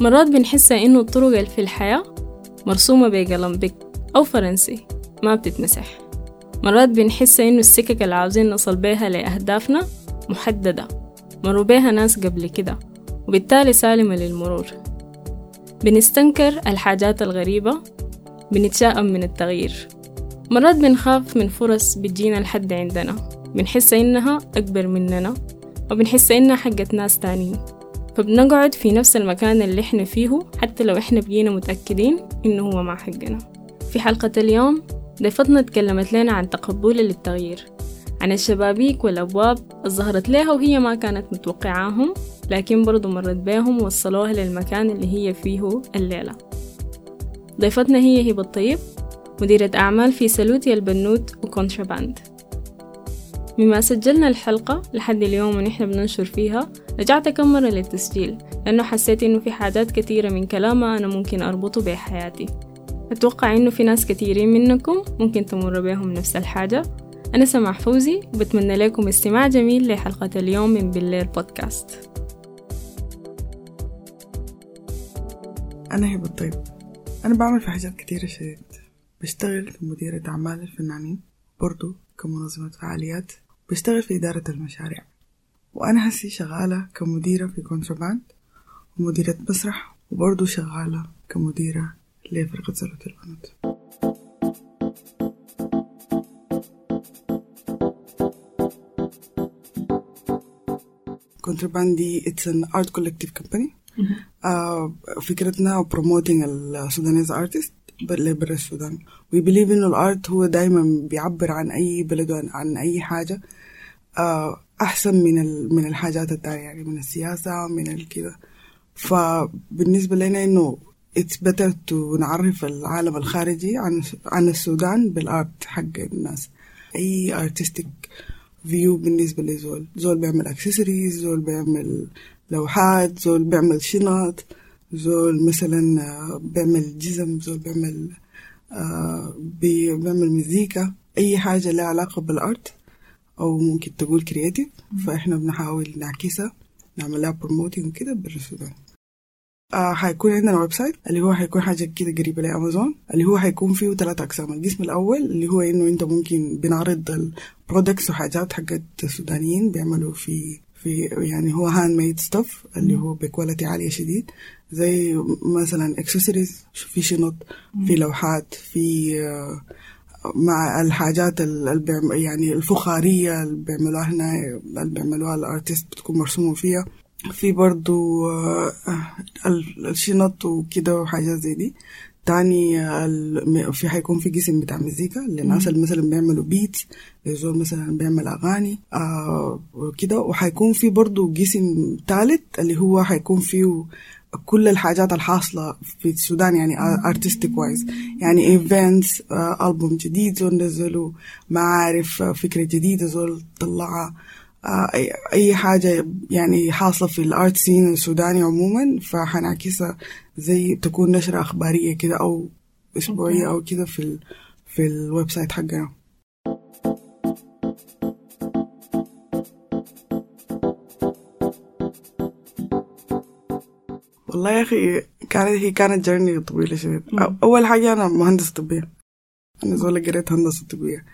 مرات بنحس إنه الطرق اللي في الحياة مرسومة بقلم بك أو فرنسي ما بتتمسح. مرات بنحس إنه السكك اللي عاوزين نصل بيها لأهدافنا محددة مروا بيها ناس قبل كده وبالتالي سالمة للمرور. بنستنكر الحاجات الغريبة بنتشائم من التغيير. مرات بنخاف من فرص بتجينا لحد عندنا بنحس إنها أكبر مننا وبنحس إنها حقت ناس تانيين. فبنقعد في نفس المكان اللي إحنا فيه حتى لو إحنا بقينا متأكدين إنه هو ما حقنا. في حلقة اليوم ضيفتنا تكلمت لنا عن تقبلها للتغيير عن الشبابيك والأبواب الظهرت لها وهي ما كانت متوقعاهم لكن برضو مرت بيهم ووصلوها للمكان اللي هي فيه الليلة. ضيفتنا هي هبة الطيب مديرة أعمال في سلوت البنوت وكونتراباند مما سجلنا الحلقة لحد اليوم ونحن بننشر فيها رجعت كم مرة للتسجيل لأنه حسيت إنه في حاجات كثيرة من كلامها أنا ممكن أربطه بحياتي. أتوقع إنه في ناس كثيرين منكم ممكن تمر بهم نفس الحاجة. أنا سماح فوزي وبتمنى لكم استماع جميل لحلقة اليوم من بالليل بودكاست. أنا هبة الطيب. أنا بعمل في حاجات كتيرة شديد. بشتغل كمديرة أعمال الفنانين برضو كمنظمة فعاليات. بشتغل في إدارة المشاريع. وأنا هسي شغالة كمديرة في كونترباند ومديرة مسرح وبرضو شغالة كمديرة لفرقة سلة البنات كونترباند دي an art collective company. آه فكرتنا promoting ال Sudanese artist برا السودان. We believe انه ال art هو دايما بيعبر عن أي بلد عن أي حاجة. آه أحسن من من الحاجات التانية يعني من السياسة من الكذا فبالنسبة لنا إنه it's better to نعرف العالم الخارجي عن عن السودان بال art حق الناس. أي artistic view بالنسبة لزول. زول بيعمل اكسسوارز زول بيعمل لوحات زول بيعمل شنط. زول مثلا بيعمل جزم زول بيعمل بيعمل مزيكا أي حاجة لها علاقة بال art أو ممكن تقول creative فإحنا بنحاول نعكسها نعمل لها promoting كده برا السودان آه حيكون عندنا website اللي هو حيكون حاجة كده قريبة لأمازون اللي هو حيكون فيه ثلاثة أقسام. القسم الأول اللي هو إنه أنت ممكن بنعرض ال products وحاجات حقت السودانيين بيعملوا في في يعني هو handmade stuff اللي هو ب quality عالية شديد. زي مثلا اكسسوارز في شنط في لوحات في مع الحاجات اللي يعني الفخارية اللي بيعملوها هنا اللي بيعملوها ال artist بتكون مرسومة فيها. في برضو الشنط وكده وحاجات زي دي. تاني في حيكون في قسم بتاع مزيكا للناس اللي مثلا بيعملوا beats لزول مثلا بيعمل أغاني آه وكده. وحيكون في برضو قسم ثالث اللي هو حيكون فيه كل الحاجات الحاصلة في السودان يعني artistic wise يعني events آه البوم جديد زول نزله ما عارف فكرة جديدة زول طلعها. أي حاجة يعني حاصلة في ال art scene السوداني عموما فحنعكسها زي تكون نشرة أخبارية كده أو أسبوعية أو كده في ال في ال website حقنا. والله يا أخي كانت هي كانت journey طويلة شديد أول حاجة أنا مهندسه طبية. أنا زول قريت هندسة طبية.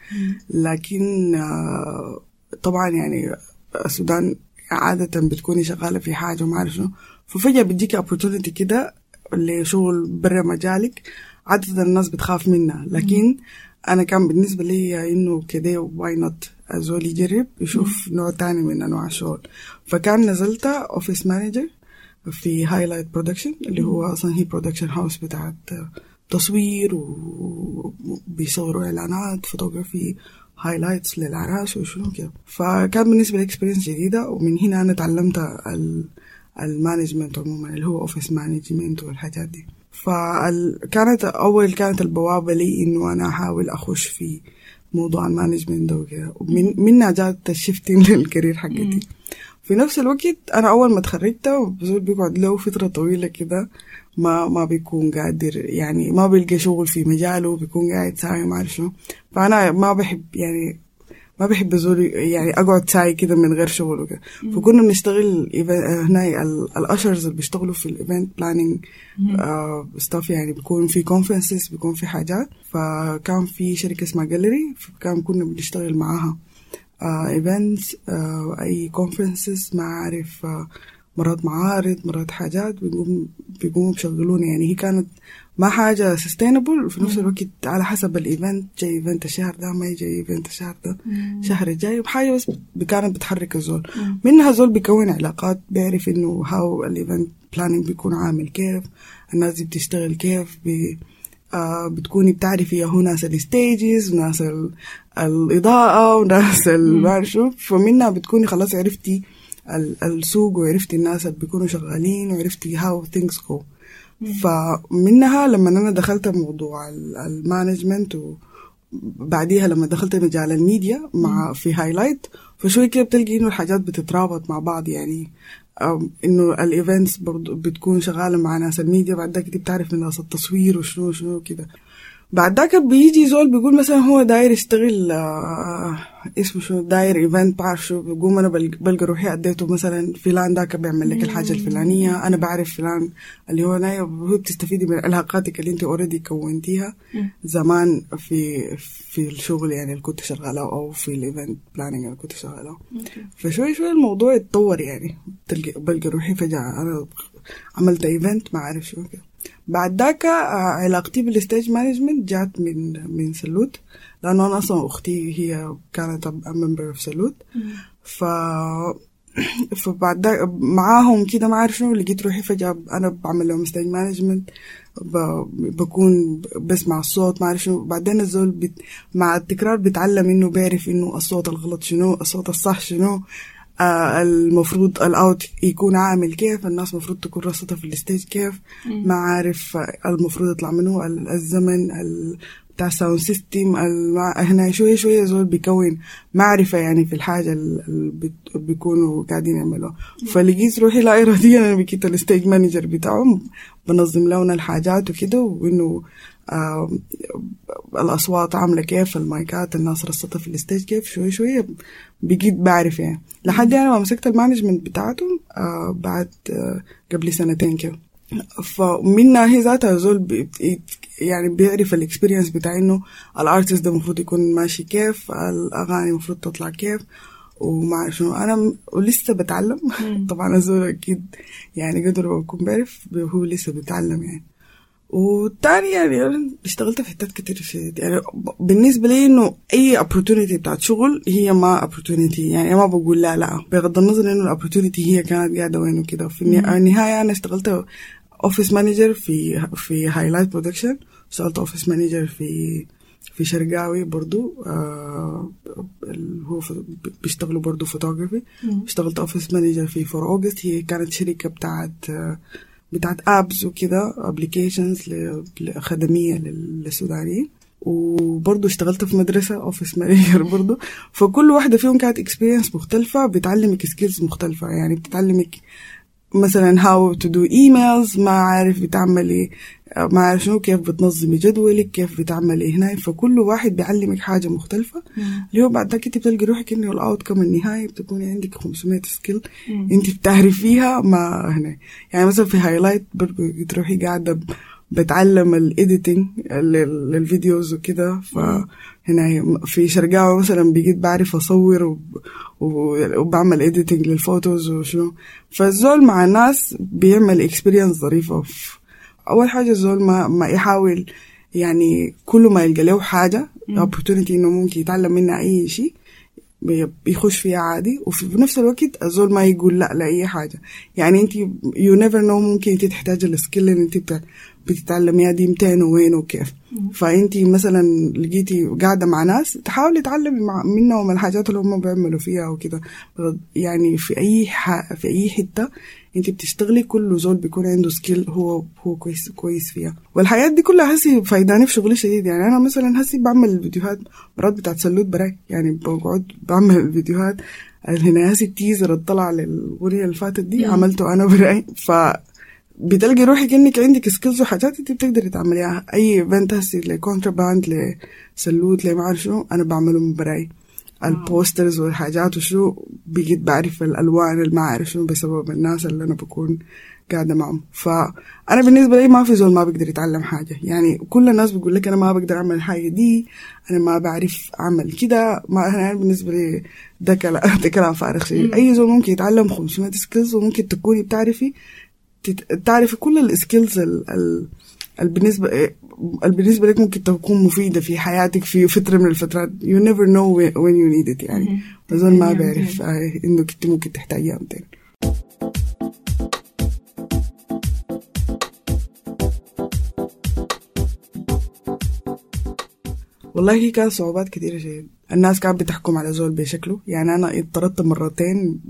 لكن طبعا يعني السودان عادة بتكوني شغالة في حاجة وما أعرف شنو. ففجأة بتجيكي opportunity كده لشغل برا مجالك. عادة الناس بتخاف منها. لكن أنا كان بالنسبة لي إنه كده why not الزول يجرب يشوف نوع تاني من أنواع الشغل. فكان نزلت office manager في هايلايت production اللي هو أصلا هي production house بتاعت تصوير وبيصوروا إعلانات فوتوغرافي highlights للعراس وشنو كده. فكان بالنسبة لي experience جديدة ومن هنا أنا تعلمت ال management عموما اللي هو office management والحاجات دي. فكانت أول كانت البوابة لي إنه أنا أحاول أخش في موضوع ال management ده وكده. ومن منها جات ال shifting لل career حقتي. في نفس الوقت أنا أول ما اتخرجت بزول بيقعد له فترة طويلة كده ما ما بيكون قادر يعني ما بيلقى شغل في مجاله بيكون قاعد ساي ما أعرف شنو. فأنا ما بحب يعني ما بحب الزول يعني أقعد ساي كده من غير شغل وكده. فكنا بنشتغل هنا ال ushers اللي بيشتغلوا في ال event planning staff يعني بيكون في conferences بيكون في حاجات. فكان في شركة اسمها جاليري فكان كنا بنشتغل معاها. events أي conferences ما أعرف مرات معارض مرات حاجات بيقوم بيقوموا بيشغلوني. يعني هي كانت ما حاجة sustainable وفي نفس الوقت على حسب ال event جاي event الشهر ده ما يجي event الشهر ده الشهر الجاي وحاجة بس كانت بتحرك الزول. منها زول بيكون علاقات بيعرف إنه how ال event planning بيكون عامل كيف الناس دي بتشتغل كيف بي آه بتكوني بتعرفي هو ناس ال stages وناس الإضاءة وناس شنو. فمنها بتكوني خلاص عرفتي السوق وعرفتي الناس اللي بيكونوا شغالين وعرفتي how things go فمنها لما أنا دخلت موضوع ال management وبعديها لما دخلت مجال الميديا مع في هايلايت فشوية كده بتلقي إنه الحاجات بتترابط مع بعض يعني. إنه ال events برضو بتكون شغالة مع ناس. الميديا بعد ذاك بتعرف ناس التصوير وشنو شنو كده. بعد ذاك بيجي زول بيقول مثلا هو داير يشتغل آه اسمه شنو؟ داير event بعرف شنو؟ بقوم أنا بلقى روحي أديته مثلا فلان ذاك بيعمل لك الحاجة الفلانية أنا بعرف فلان اللي هو نهايته بتستفيدي من علاقاتك اللي أنت already كونتيها زمان في في الشغل يعني اللي كنت شغالة أو في ال event planning اللي كنت شغالة. فشوي شوي الموضوع اتطور يعني. بتلقى بلقى روحي فجأة أنا عملت event ما أعرف شنو. كده بعد ذاك علاقتي بال stage management جات من من سلوت. لأنه أنا أصلا أختي هي كانت member of سلوت ف فبعد معاهم كده ما اعرف شنو لقيت روحي فجأة أنا بعمل لهم stage management بكون بسمع الصوت ما اعرف شنو. بعدين الزول بت... مع التكرار بيتعلم إنه بيعرف إنه الصوت الغلط شنو الصوت الصح شنو آه المفروض ال out يكون عامل كيف الناس المفروض تكون رصتها في ال stage كيف. ما عارف المفروض يطلع منه الزمن بتاع ال sound system هنا شوية شوية زول بيكون معرفة يعني في الحاجة اللي بيكونوا قاعدين يعملوها. فلقيت روحي لا إراديا أنا بقيت ال stage manager بتاعهم بنظم لهم الحاجات وكده وإنه آه الأصوات عاملة كيف ال مايكات الناس رصتها في ال stage كيف شوي شوي بقيت بعرف يعني. لحد أنا ما مسكت ال management بتاعتهم آه بعد آه قبل سنتين كده. فمنها هي ذاتها زول يعني بيعرف ال experience بتاع إنه ال artist ده المفروض يكون ماشي كيف الأغاني المفروض تطلع كيف ومع شنو. أنا ولسه بتعلم. طبعا الزول أكيد يعني قدر بكون بعرف هو لسه بيتعلم يعني. والتاني يعني اشتغلت في حتات كتير في يعني بالنسبة لي إنه أي opportunity بتاعت شغل هي ما opportunity. يعني ما بقول لا لا. بغض النظر إنه ال opportunity هي كانت قاعدة وين وكده. في النهاية أنا اشتغلت office manager في في هايلايت production اشتغلت office manager في في شرقاوي برضو آه هو بيشتغلوا برضو فوتوغرافي اشتغلت office manager في فور اوجست هي كانت شركة بتاعت بتاعت apps وكده applications خدميه للسودانيين. وبرضه اشتغلت في مدرسة office manager برضه فكل واحدة فيهم كانت experience مختلفة بتعلمك skills مختلفة. يعني بتعلمك مثلا how to do emails ما عارف بتعملي ما عارف شنو كيف بتنظمي جدولك كيف بتعملي هنا. فكل واحد بيعلمك حاجة مختلفة. اللي هو بعد ذاك انت بتلقي روحك إنه ال outcome النهائي بتكوني عندك 500 skill انت بتعرفيها ما هنا. يعني مثلا في هايلايت برضه روحي قاعدة بتعلم ال editing لل videos وكده فهنا في شرقاوي مثلا بقيت بعرف أصور وب... وبعمل editing لل photos وشنو. فالزول مع الناس بيعمل experience ظريفة. أول حاجة الزول ما ما يحاول يعني كل ما يلقى له حاجة opportunity إنه ممكن يتعلم منها أي شيء بيخش فيها عادي. وفي نفس الوقت الزول ما يقول لا لأي حاجة. يعني أنت you never know ممكن أنت تحتاج ال skill اللي أنت بتتعلميها دي متين وين وكيف. فانت مثلا لقيتي قاعدة مع ناس تحاولي تعلمي مع منهم الحاجات اللي هم بيعملوا فيها وكده. يعني في أي ح... في أي حتة انت بتشتغلي كل زول بيكون عنده skill هو هو كويس كويس فيها. والحياة دي كلها هسي فايداني في شغلي شديد. يعني أنا مثلا هسي بعمل فيديوهات مرات بتاعت سلوت براي. يعني بقعد بعمل فيديوهات هنا هسي ال teaser اللي طلع للاغنيه اللي فاتت دي عملته أنا براي. ف بتلقي روحك إنك عندك skills وحاجات أنت بتقدري تعمليها. أي event هسي لكونتراباند لسلوت لما أعرف شنو أنا بعمله من براي. ال posters والحاجات وشو بقيت بعرف الألوان اللي ما أعرف شنو بسبب الناس اللي أنا بكون قاعدة معهم. فانا بالنسبة لي ما في زول ما بيقدر يتعلم حاجة. يعني كل الناس بيقول لك أنا ما بقدر أعمل الحاجة دي أنا ما بعرف أعمل كده. ما أنا بالنسبة لي ده كلام ده كلام فارغ شيء أي زول ممكن يتعلم 500 skills وممكن تكوني بتعرفي تعرفي كل ال skills بالنسبة بالنسبة لك ممكن تكون مفيدة في حياتك في فترة من الفترات. You never know when you need it يعني. زول ما بيعرف إنه انت ممكن تحتاجيها متين والله هي كانت صعوبات كثيرة شديد الناس كانت بتحكم على زول بشكله. يعني أنا اضطردت مرتين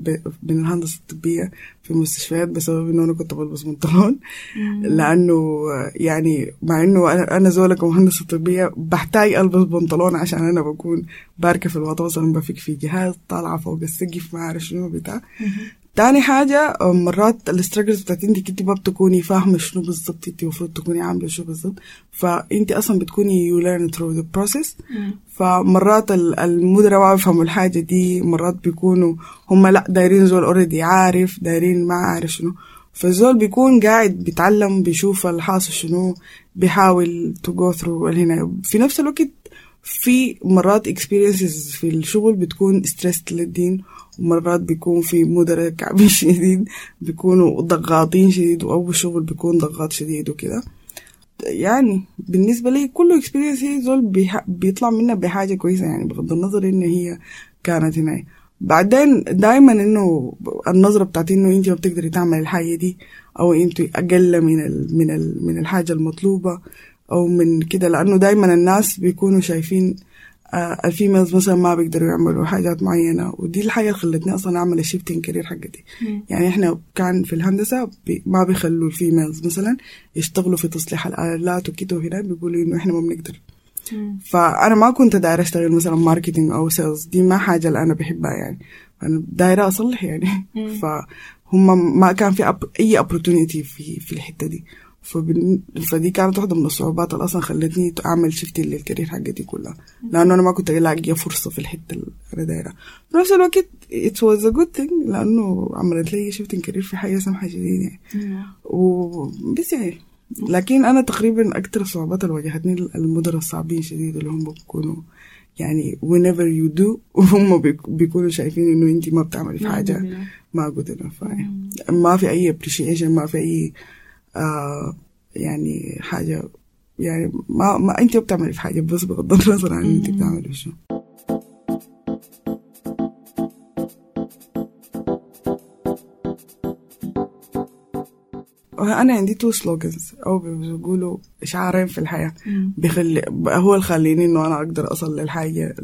من الهندسة الطبية في مستشفيات بسبب إنه أنا كنت بلبس بنطلون. لأنه يعني مع إنه أنا زولة كمهندسة طبية بحتاج ألبس بنطلون عشان أنا بكون باركة في الوطن مثلا بفك في جهاز طالعة فوق السقف ما أعرف شنو بتاع. تاني حاجة مرات الاستراجلز بتاعت انت كنت ما بتكوني فاهمة شنو بالظبط انت المفروض تكوني عاملة شو بالظبط. فانت أصلا بتكوني you learn through the process. فمرات المدراء ما بيفهموا الحاجة دي مرات بيكونوا هم لا دايرين زول already عارف دايرين ما عارف شنو. فالزول بيكون قاعد بيتعلم بيشوف الحاصل شنو بيحاول to go through هنا في نفس الوقت في مرات experiences في الشغل بتكون stressed للدين ومرات بيكون في مدراء كعبين شديد بيكونوا ضغاطين شديد وأول شغل بيكون ضغاط شديد وكده. يعني بالنسبة لي كل experience هي زول بيطلع منها بحاجة كويسة يعني بغض النظر إن هي كانت هنا بعدين دايما إنه النظرة بتاعت إنه أنت ما بتقدري تعمل الحاجة دي أو أنت أقل من ال من ال من الحاجة المطلوبة. أو من كده لأنه دايما الناس بيكونوا شايفين آه ال females مثلا ما بيقدروا يعملوا حاجات معينة ودي الحاجة اللي خلتني أصلا أعمل ال shifting career حقتي. يعني إحنا كان في الهندسة بي ما بيخلوا ال females مثلا يشتغلوا في تصليح الآلات وكده وهنا بيقولوا إنه إحنا ما بنقدر. فأنا ما كنت دايرة أشتغل مثلا marketing أو sales دي ما حاجة اللي أنا بحبها يعني. أنا دايرة أصلح يعني. فهم ما كان في أب... أي opportunity في في الحتة دي. فبن... فدي كانت واحدة من الصعوبات اللي أصلا خلتني أعمل shift لل career حقتي كلها. لأنه أنا ما كنت لاقية فرصة في الحتة اللي أنا دايرة. في نفس الوقت it was a good thing لأنه عملت لي shift career في حياة سمحة شديد يعني. وبس يعني. لكن أنا تقريبا أكتر الصعوبات اللي واجهتني المدراء الصعبين شديد اللي هم بيكونوا يعني whenever you do وهم بيكونوا شايفين إنه انت ما بتعملي في حاجة ما good enough. ما في أي appreciation ما في أي آه يعني حاجة يعني ما, ما انت بتعملي في حاجة بس بغض النظر عن انت بتعملي شو. أنا عندي two slogans أو بيقولوا شعارين في الحياة. بيخلي هو اللي خليني إنه أنا أقدر أصل للحاجة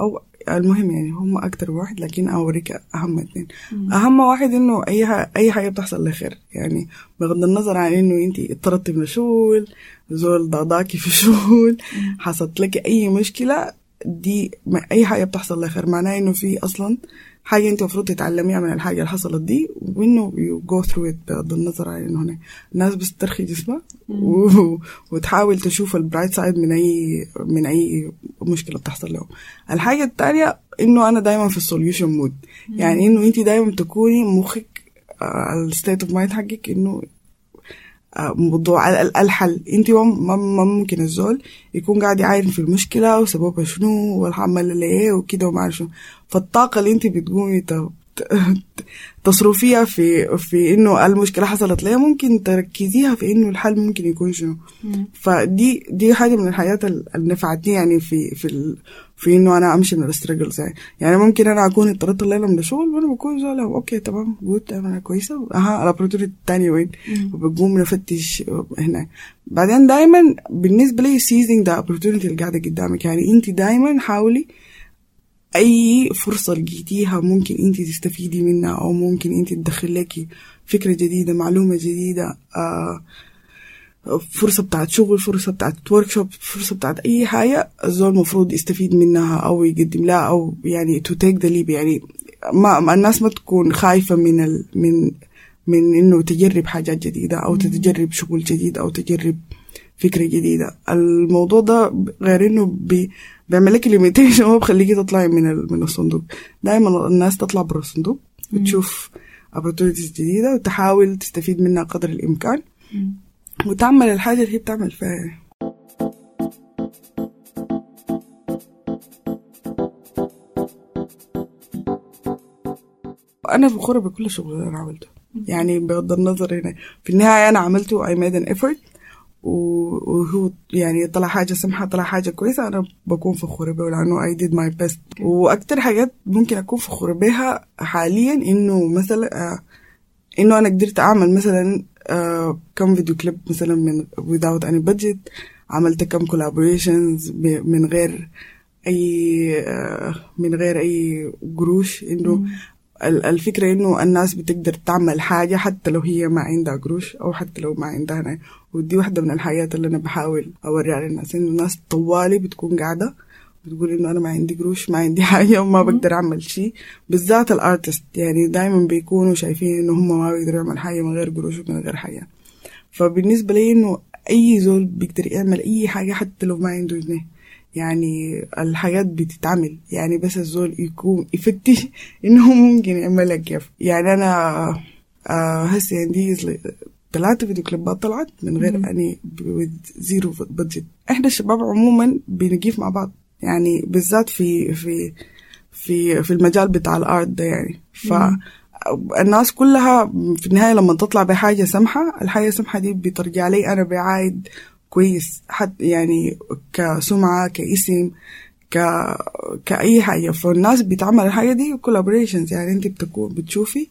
أو المهم يعني هم أكتر واحد لكن أوريك أهم اثنين أهم واحد إنه أي حاجة أي حاجة بتحصل لخير يعني بغض النظر عن إنه أنت اتطردتي من الشغل زول ضاضاكي في الشغل حصلت لك أي مشكلة دي أي حاجة بتحصل لخير معناه إنه في أصلا حاجة انت المفروض تتعلميها من الحاجة اللي حصلت دي وإنه you go through it بغض النظر عن انه هنا. الناس بتسترخي جسمها و... وتحاول تشوف ال bright side من أي من أي مشكلة بتحصل لهم. الحاجة الثانية إنه أنا دايما في ال solution mode يعني إنه انت دايما تكوني مخك ال state of mind حقك إنه موضوع الحل. انت ما ممكن الزول يكون قاعد يعاين في المشكلة وسببها شنو والعمل ليه وكده وما شنو. فالطاقة اللي انت بتقومي تصرفيها في في إنه المشكلة حصلت ليه ممكن تركزيها في إنه الحل ممكن يكون شنو. فدي دي حاجة من الحاجات اللي نفعتني يعني في في ال في إنه أنا أمشي من ال struggles يعني. يعني ممكن أنا أكون اتطردت الليلة من الشغل وأنا بكون زولا okay تمام good أنا كويسة. أها ال opportunity الثانية وين؟ وبقوم نفتش هنا. بعدين دايما بالنسبة لي seizing the opportunity اللي قاعدة قدامك يعني. أنت دايما حاولي أي فرصة لقيتيها ممكن أنت تستفيدي منها أو ممكن أنت تدخل لك فكرة جديدة معلومة جديدة آه فرصة بتاعت شغل فرصة بتاعت workshop فرصة بتاعت أي حاجة الزول المفروض يستفيد منها أو يقدم لها أو يعني to take the leap يعني ما الناس ما تكون خايفة من ال من من إنه تجرب حاجات جديدة أو تجرب شغل جديد أو تجرب فكرة جديدة. الموضوع ده غير إنه بي بيعمل لك ليميتيشن هو بخليكي تطلعي من من الصندوق. دائما الناس تطلع برا الصندوق وتشوف opportunities جديدة وتحاول تستفيد منها قدر الإمكان. وتعمل الحاجة اللي هي بتعمل فيها. أنا فخورة بكل الشغل اللي أنا عملته. يعني بغض النظر هنا في النهاية أنا عملته I made an effort. وهو يعني طلع حاجة سمحة طلع حاجة كويسة أنا بكون فخورة بها لأنه I did my best. وأكتر حاجات ممكن أكون فخورة بها حاليا إنه مثلا آه إنه أنا قدرت أعمل مثلا آه كم فيديو كليب مثلا من without any budget. عملت كم collaborations من غير أي آه من غير أي قروش إنه الفكرة إنه الناس بتقدر تعمل حاجة حتى لو هي ما عندها قروش أو حتى لو ما عندها هنا ودي واحدة من الحاجات اللي أنا بحاول أوريها للناس إنه الناس طوالي بتكون قاعدة بتقول إنه أنا ما عندي قروش ما عندي حاجة وما بقدر أعمل شيء بالذات الأرتست يعني دايما بيكونوا شايفين إنه هم ما بيقدروا يعمل حاجة من غير قروش ومن غير حاجة. فبالنسبة لي إنه أي زول بيقدر يعمل أي حاجة حتى لو ما عنده جنيه. يعني الحاجات بتتعمل. يعني بس الزول يكون يفتش إنه ممكن يعملها كيف. يعني أنا آه هسه عندي ثلاثة فيديو كليبات طلعت من غير أني zero budget إحنا الشباب عموما بنقيف مع بعض. يعني بالذات في في في في المجال بتاع ال art ده يعني. ف الناس كلها في النهاية لما تطلع بحاجة سمحة الحاجة السمحة دي بترجع لي أنا بعايد كويس حتى يعني كسمعة كاسم ك كأي حاجة. فالناس بتعمل الحاجة دي collaborations يعني انت بتكون بتشوفي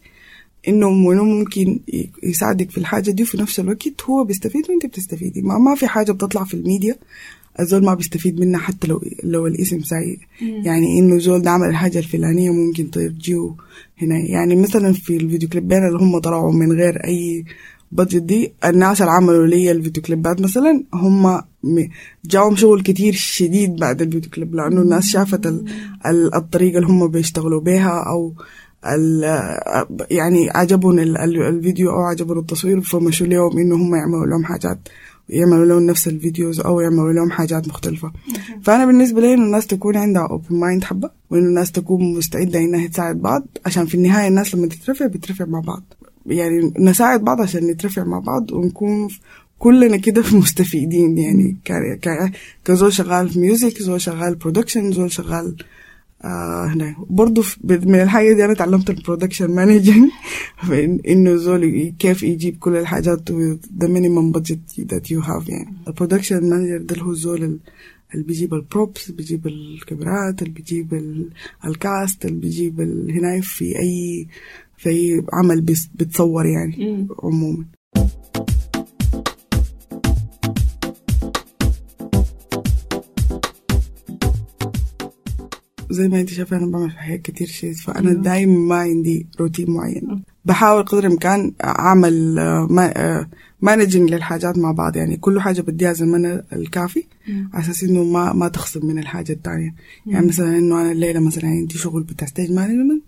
انه منو ممكن يساعدك في الحاجة دي وفي نفس الوقت هو بيستفيد وانت بتستفيدي. ما, ما في حاجة بتطلع في الميديا الزول ما بيستفيد منها حتى لو لو الاسم سيء يعني انه زول ده عمل الحاجة الفلانية ممكن ترجيه هنا. يعني مثلا في الفيديو كليبين اللي هم طلعوا من غير أي budget دي. الناس اللي عملوا لي الفيديو كليبات مثلا هم جاهم شغل كتير شديد بعد الفيديو كليب لأنه الناس شافت ال ال الطريقة اللي هم بيشتغلوا بيها أو يعني عجبهم الفيديو أو عجبهم التصوير فمشوا لهم إنه هم يعملوا لهم حاجات يعملوا لهم نفس ال videos أو يعملوا لهم حاجات مختلفة. فأنا بالنسبة لي إنه الناس تكون عندها open mind حبة وإنه الناس تكون مستعدة إنها تساعد بعض عشان في النهاية الناس لما تترفع بترفع مع بعض. يعني نساعد بعض عشان نترفع مع بعض ونكون كلنا كده في مستفيدين يعني كزول شغال في music زول شغال production زول شغال آه هنا. برضه من الحاجة دي أنا تعلمت ال production managing إنه زول كيف يجيب كل الحاجات the minimum budget that you have يعني. ال production manager ده اللي هو الزول اللي بيجيب ال props بيجيب الكاميرات اللي بيجيب ال cast اللي بيجيب هنا في أي في عمل بتصور يعني. عموما. زي ما انت شايفة أنا بعمل حاجات كتير شيء فأنا دايما ما عندي روتين معين. بحاول قدر الإمكان أعمل managing للحاجات مع بعض. يعني كل حاجة بديها زمن الكافي على أساس إنه ما ما تخصم من الحاجة الثانية يعني مثلا إنه أنا الليلة مثلا عندي شغل بتاع stage management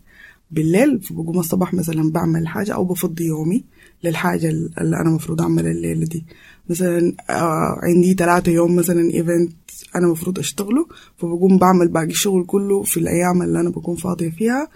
بالليل فبقوم الصباح مثلا بعمل حاجة أو بفضي يومي للحاجة اللي أنا مفروض أعملها الليلة دي. مثلا آه عندي ثلاثة يوم مثلا event أنا مفروض أشتغله فبقوم بعمل باقي الشغل كله في الأيام اللي أنا بكون فاضية فيها.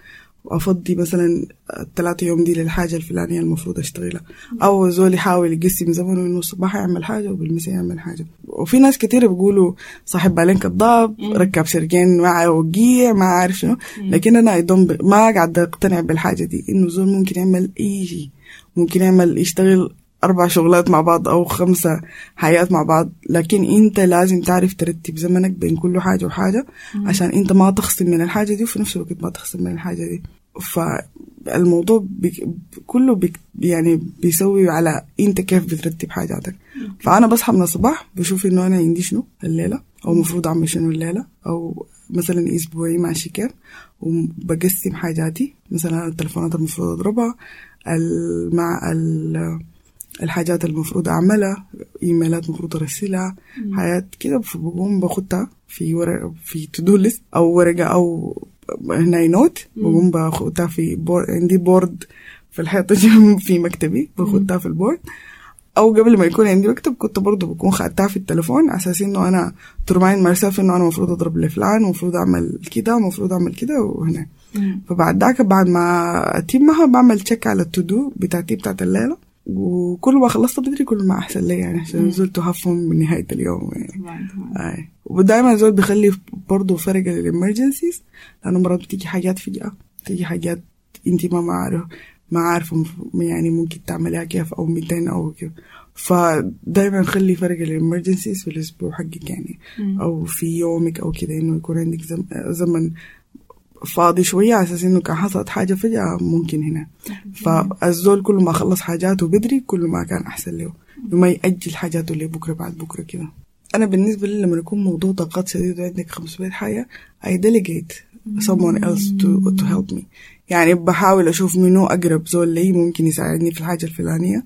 وأفضي مثلا الثلاثة يوم دي للحاجة الفلانية المفروض أشتغلها. أو زول يحاول يقسم زمنه إنه الصباح يعمل حاجة وبالمساء يعمل حاجة. وفي ناس كتير بيقولوا صاحب بالين كذاب ركب سرقين معه وقيع ما عارف شنو. لكن أنا أيضا ما قاعد أقتنع بالحاجة دي. إنه زول ممكن يعمل أي شيء. ممكن يعمل يشتغل أربع شغلات مع بعض أو خمسة حياة مع بعض لكن أنت لازم تعرف ترتب زمنك بين كل حاجة وحاجة عشان أنت ما تخصم من الحاجة دي وفي نفس الوقت ما تخصم من الحاجة دي. فالموضوع بي كله بي يعني بيسوي على أنت كيف بترتب حاجاتك. فأنا بصحى من الصباح بشوف إنه أنا عندي شنو؟ الليلة. أو المفروض أعمل شنو الليلة؟ أو مثلا أسبوعي ماشي كيف؟ وبقسم حاجاتي. مثلا التلفونات المفروض أضربها مع الحاجات المفروض أعملها إيميلات المفروض أرسلها حاجات كده فبقوم باخدها في ورقه في to list أو ورقة أو هنا note بقوم باخدها في board عندي board في الحيطة في مكتبي باخدها في ال board أو قبل ما يكون عندي مكتب كنت برضه بكون خدتها في التليفون على أساس إنه أنا to remind myself إنه أنا المفروض أضرب لفلان ومفروض أعمل كده ومفروض أعمل كده وهنا. فبعد ذاك بعد ما أتمها بعمل check على ال to do بتاعتي بتاعت الليلة. وكل ما خلصت بدري كل ما أحسن لي يعني عشان زلت هفهم من نهايه اليوم يعني. آه. ودائما زول بيخلي برضه فرق ال emergencies لأنه مرات بتيجي حاجات فجأة بتيجي حاجات أنت ما عارف ما عارفة يعني ممكن تعملها كيف أو 200 أو كيف. فدايما خلي فرق ال emergencies في الأسبوع حقك يعني. أو في يومك أو كده إنه يكون عندك زمن فاضي شوية على أساس إنه كان حصلت حاجة فجأة ممكن هنا. فالزول كل ما خلص حاجاته بدري كل ما كان أحسن له. وما يأجل حاجاته لبكرة بعد بكرة كده. أنا بالنسبة لي لما يكون موضوع طاقات شديد وعندك 500 حاجة I delegate someone else to, to help me. يعني بحاول أشوف منو أقرب زول لي ممكن يساعدني في الحاجة الفلانية.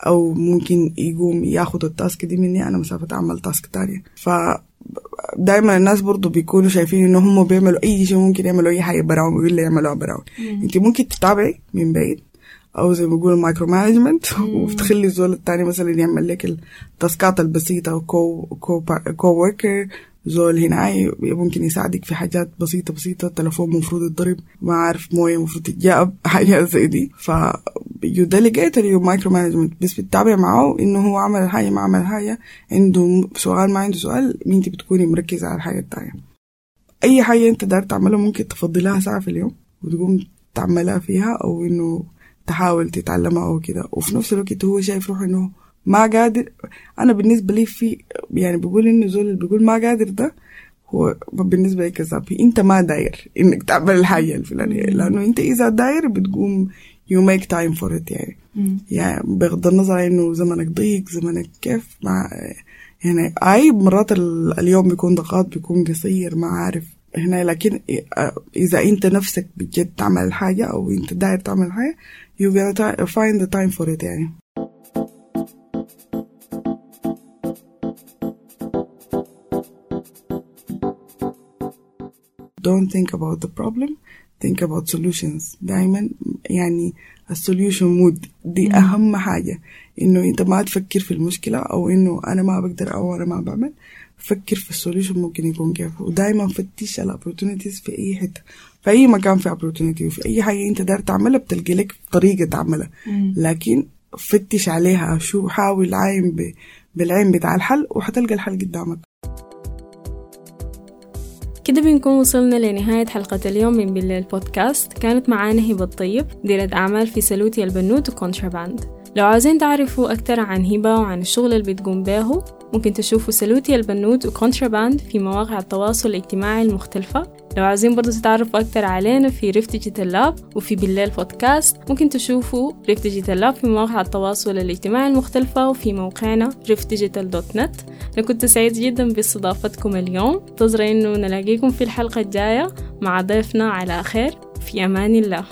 أو ممكن يقوم ياخد ال task دي مني أنا مسافة أعمل task تانية. ف دايما الناس برضو بيكونوا شايفين ان هم بيعملوا أي شيء ممكن يعملوا أي حاجة براهم ويقول لي يعملوها براهم. أنت ممكن تتابعي من بعيد أو زي ما بيقولوا micro management وتخلي الزول التاني مثلا يعمل لك ال task ات البسيطة co co co-worker زول هنا ممكن يساعدك في حاجات بسيطة بسيطة. التلفون مفروض يتضرب. ما عارف موية مفروض تتجاب. حاجات زي دي. ف you delegate you micro management بس بتتابع معاه إنه هو عمل الحاجة ما عمل الحاجة عنده سؤال ما عنده سؤال انت بتكوني مركزة على الحاجة التانية. أي حاجة أنت دار تعملها ممكن تفضي لها ساعة في اليوم وتقوم تعملها فيها أو إنه تحاول تتعلمها أو كده. وفي نفس الوقت هو شايف روحه إنه ما قادر. أنا بالنسبة لي في يعني بقول إنه زول اللي بيقول ما قادر ده هو بالنسبة لي كذاب. أنت ما داير إنك تعمل الحاجة الفلانية. لأنه أنت إذا داير بتقوم you make time for it يعني. يعني بغض النظر إنه زمنك ضيق زمنك كيف مع يعني أي مرات اليوم بيكون ضغط بيكون قصير ما عارف. هنا لكن إذا أنت نفسك بجد تعمل الحاجة أو أنت داير تعمل حاجة you gonna find the time for it يعني. Don't think about the problem think about solutions. دائما يعني ال solution mode. دي أهم حاجة. إنه أنت ما تفكر في المشكلة أو إنه أنا ما بقدر أو أنا ما بعمل. فكر في ال solution ممكن يكون كيف. ودائما فتش على opportunities في أي حتة. في أي مكان في opportunity وفي أي حاجة أنت داير تعملها بتلقي لك طريقة تعملها. لكن فتش عليها. شو حاول عاين بالعين بتاع الحل وحتلقى الحل قدامك. كده بنكون وصلنا لنهاية حلقة اليوم من بالليل بودكاست كانت معانا هبة الطيب مديرة أعمال في سلوتي البنوت وكونتراباند. لو عاوزين تعرفوا أكتر عن هبة وعن الشغل اللي بتقوم بيه ممكن تشوفوا سلوتي البنوت وكونتراباند في مواقع التواصل الاجتماعي المختلفة. لو عاوزين برضو تتعرفوا أكتر علينا في ريف ديجيتال لاب وفي بالليل بودكاست ممكن تشوفوا ريف ديجيتال لاب في مواقع التواصل الاجتماعي المختلفة وفي موقعنا ريفديجيتال dot net. أنا كنت سعيد جدا باستضافتكم اليوم. انتظر إنه نلاقيكم في الحلقة الجاية. مع ضيفنا على خير في أمان الله.